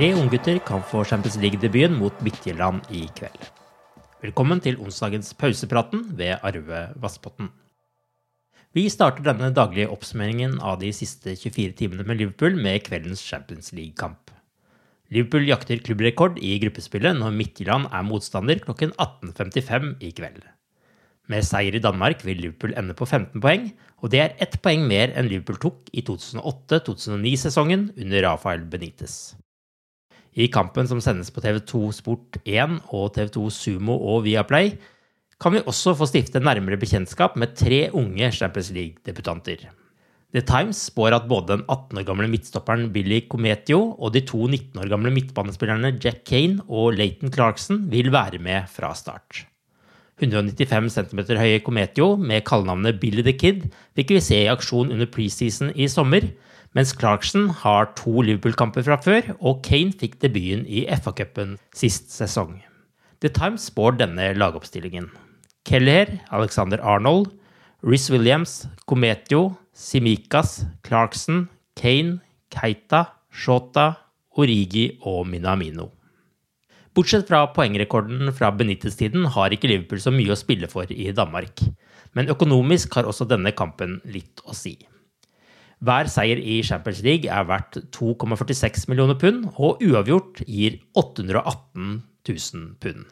Tre unggutter kan få Champions League-debuten mot Midtjylland i kveld. Velkommen til onsdagens pausepraten ved Arve Vassbotten. Vi starter denne daglige oppsummeringen av de siste 24 timene med Liverpool med kveldens Champions League-kamp. Liverpool jakter klubbrekord i gruppespillet når Midtjylland er motstander klokken 18.55 i kveld. Med seier i Danmark vil Liverpool ende på 15 poeng, og det er ett poeng mer enn Liverpool tok i 2008-2009-sesongen under Rafael Benitez. I kampen som sendes på TV2 Sport 1 og TV2 Sumo og Viaplay, kan vi også få stifte nærmere bekjentskap med tre unge Champions League-debutanter. The Times spår at både den 18 år gamle midtstopperen Billy Cometio og de to 19 år gamle midtbanespillerne Jack Kane og Leighton Clarkson vil være med fra start. 195 cm høye Cometio med kallenavnet Billy the Kid fikk vi se i aksjon under preseason i sommer, mens Clarkson har to Liverpool-kamper fra før, og Kane fikk debuten i FA-cupen sist sesong. The Times spår denne lagoppstillingen. Keller, Alexander Arnold, Riz Williams, Cometio, Simikas, Clarkson, Kane, Keita, Shota, Origi og Minamino. Bortsett fra poengrekorden fra Benitez-tiden har ikke Liverpool så mye å spille for i Danmark. Men økonomisk har også denne kampen litt å si. Hver seier i Champions League er verdt 2,46 millioner pund, og uavgjort gir 818 000 pund.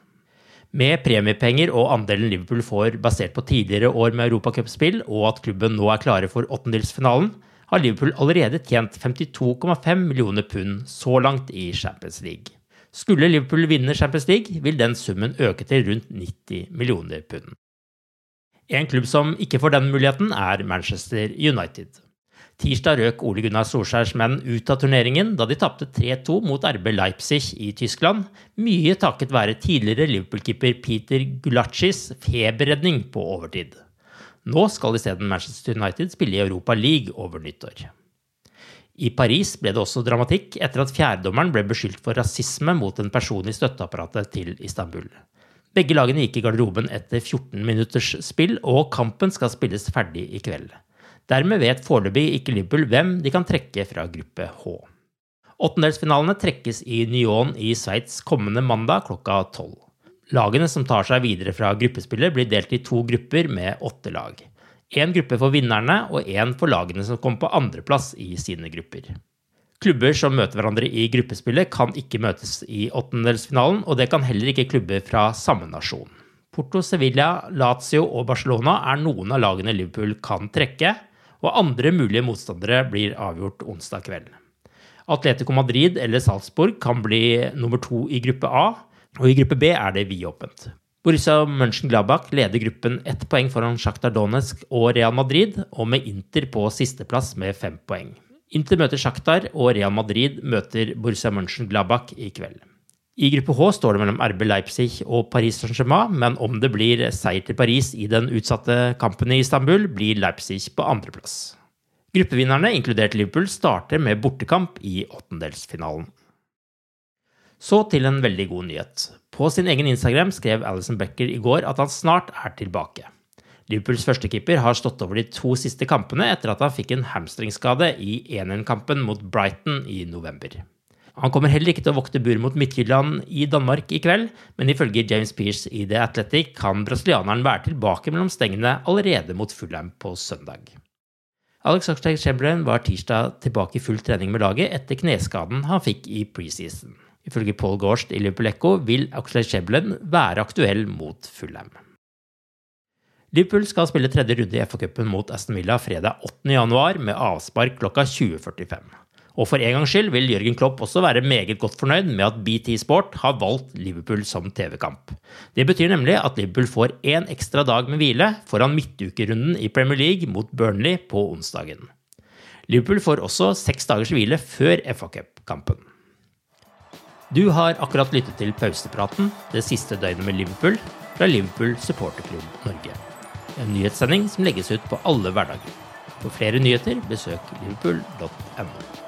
Med premiepenger og andelen Liverpool får basert på tidligere år med europacupspill, og at klubben nå er klare for åttendelsfinalen, har Liverpool allerede tjent 52,5 millioner pund så langt i Champions League. Skulle Liverpool vinne Champions League, vil den summen øke til rundt 90 millioner pund. En klubb som ikke får den muligheten, er Manchester United. Tirsdag røk Ole Gunnar Solskjærs menn ut av turneringen da de tapte 3-2 mot RB Leipzig i Tyskland, mye takket være tidligere Liverpool-keeper Peter Gulacis feberredning på overtid. Nå skal isteden Manchester United spille i Europa League over nyttår. I Paris ble det også dramatikk etter at fjerdedommeren ble beskyldt for rasisme mot en person i støtteapparatet til Istanbul. Begge lagene gikk i garderoben etter 14 minutters spill, og kampen skal spilles ferdig i kveld. Dermed vet foreløpig ikke Liverpool hvem de kan trekke fra gruppe H. Åttendelsfinalene trekkes i Nyon i Sveits kommende mandag klokka tolv. Lagene som tar seg videre fra gruppespillet, blir delt i to grupper med åtte lag. Én gruppe for vinnerne og én for lagene som kommer på andreplass i sine grupper. Klubber som møter hverandre i gruppespillet, kan ikke møtes i åttendelsfinalen, og det kan heller ikke klubber fra samme nasjon. Porto, Sevilla, Lazio og Barcelona er noen av lagene Liverpool kan trekke, og andre mulige motstandere blir avgjort onsdag kveld. Atletico Madrid eller Salzburg kan bli nummer to i gruppe A, og i gruppe B er det vidåpent. Borussia Mönchengladbach leder gruppen ett poeng foran Sjaktar Donetsk og Real Madrid, og med Inter på sisteplass med fem poeng. Inter møter Sjaktar, og Real Madrid møter Borussia Mönchengladbach i kveld. I gruppe H står det mellom RB Leipzig og Paris Saint-Germain, men om det blir seier til Paris i den utsatte kampen i Istanbul, blir Leipzig på andreplass. Gruppevinnerne, inkludert Liverpool, starter med bortekamp i åttendelsfinalen. Så til en veldig god nyhet. På sin egen Instagram skrev Alison Becker i går at han snart er tilbake. Liverpools førstekeeper har stått over de to siste kampene etter at han fikk en hamstringskade i 1-1-kampen mot Brighton i november. Han kommer heller ikke til å vokte bur mot Midtjylland i Danmark i kveld, men ifølge James Pearce i The Athletic kan brasilianeren være tilbake mellom stengene allerede mot Fulham på søndag. Alex Oxlade Chamberlain var tirsdag tilbake i full trening med laget etter kneskaden han fikk i preseason. Ifølge Paul Gorst i Liverpool Echo vil Oxlade Chamberlain være aktuell mot Fulham. Liverpool skal spille tredje runde i FA-cupen mot Aston Villa fredag 8.1 med avspark klokka 20.45. Og for en gangs skyld vil Jørgen Klopp også være meget godt fornøyd med at BT Sport har valgt Liverpool som TV-kamp. Det betyr nemlig at Liverpool får én ekstra dag med hvile foran midtukerunden i Premier League mot Burnley på onsdagen. Liverpool får også seks dagers hvile før FA-cupkampen. Du har akkurat lyttet til pausepraten det siste døgnet med Liverpool fra Liverpool supporterklubb Norge. En nyhetssending som legges ut på alle hverdager. For flere nyheter, besøk liverpool.no.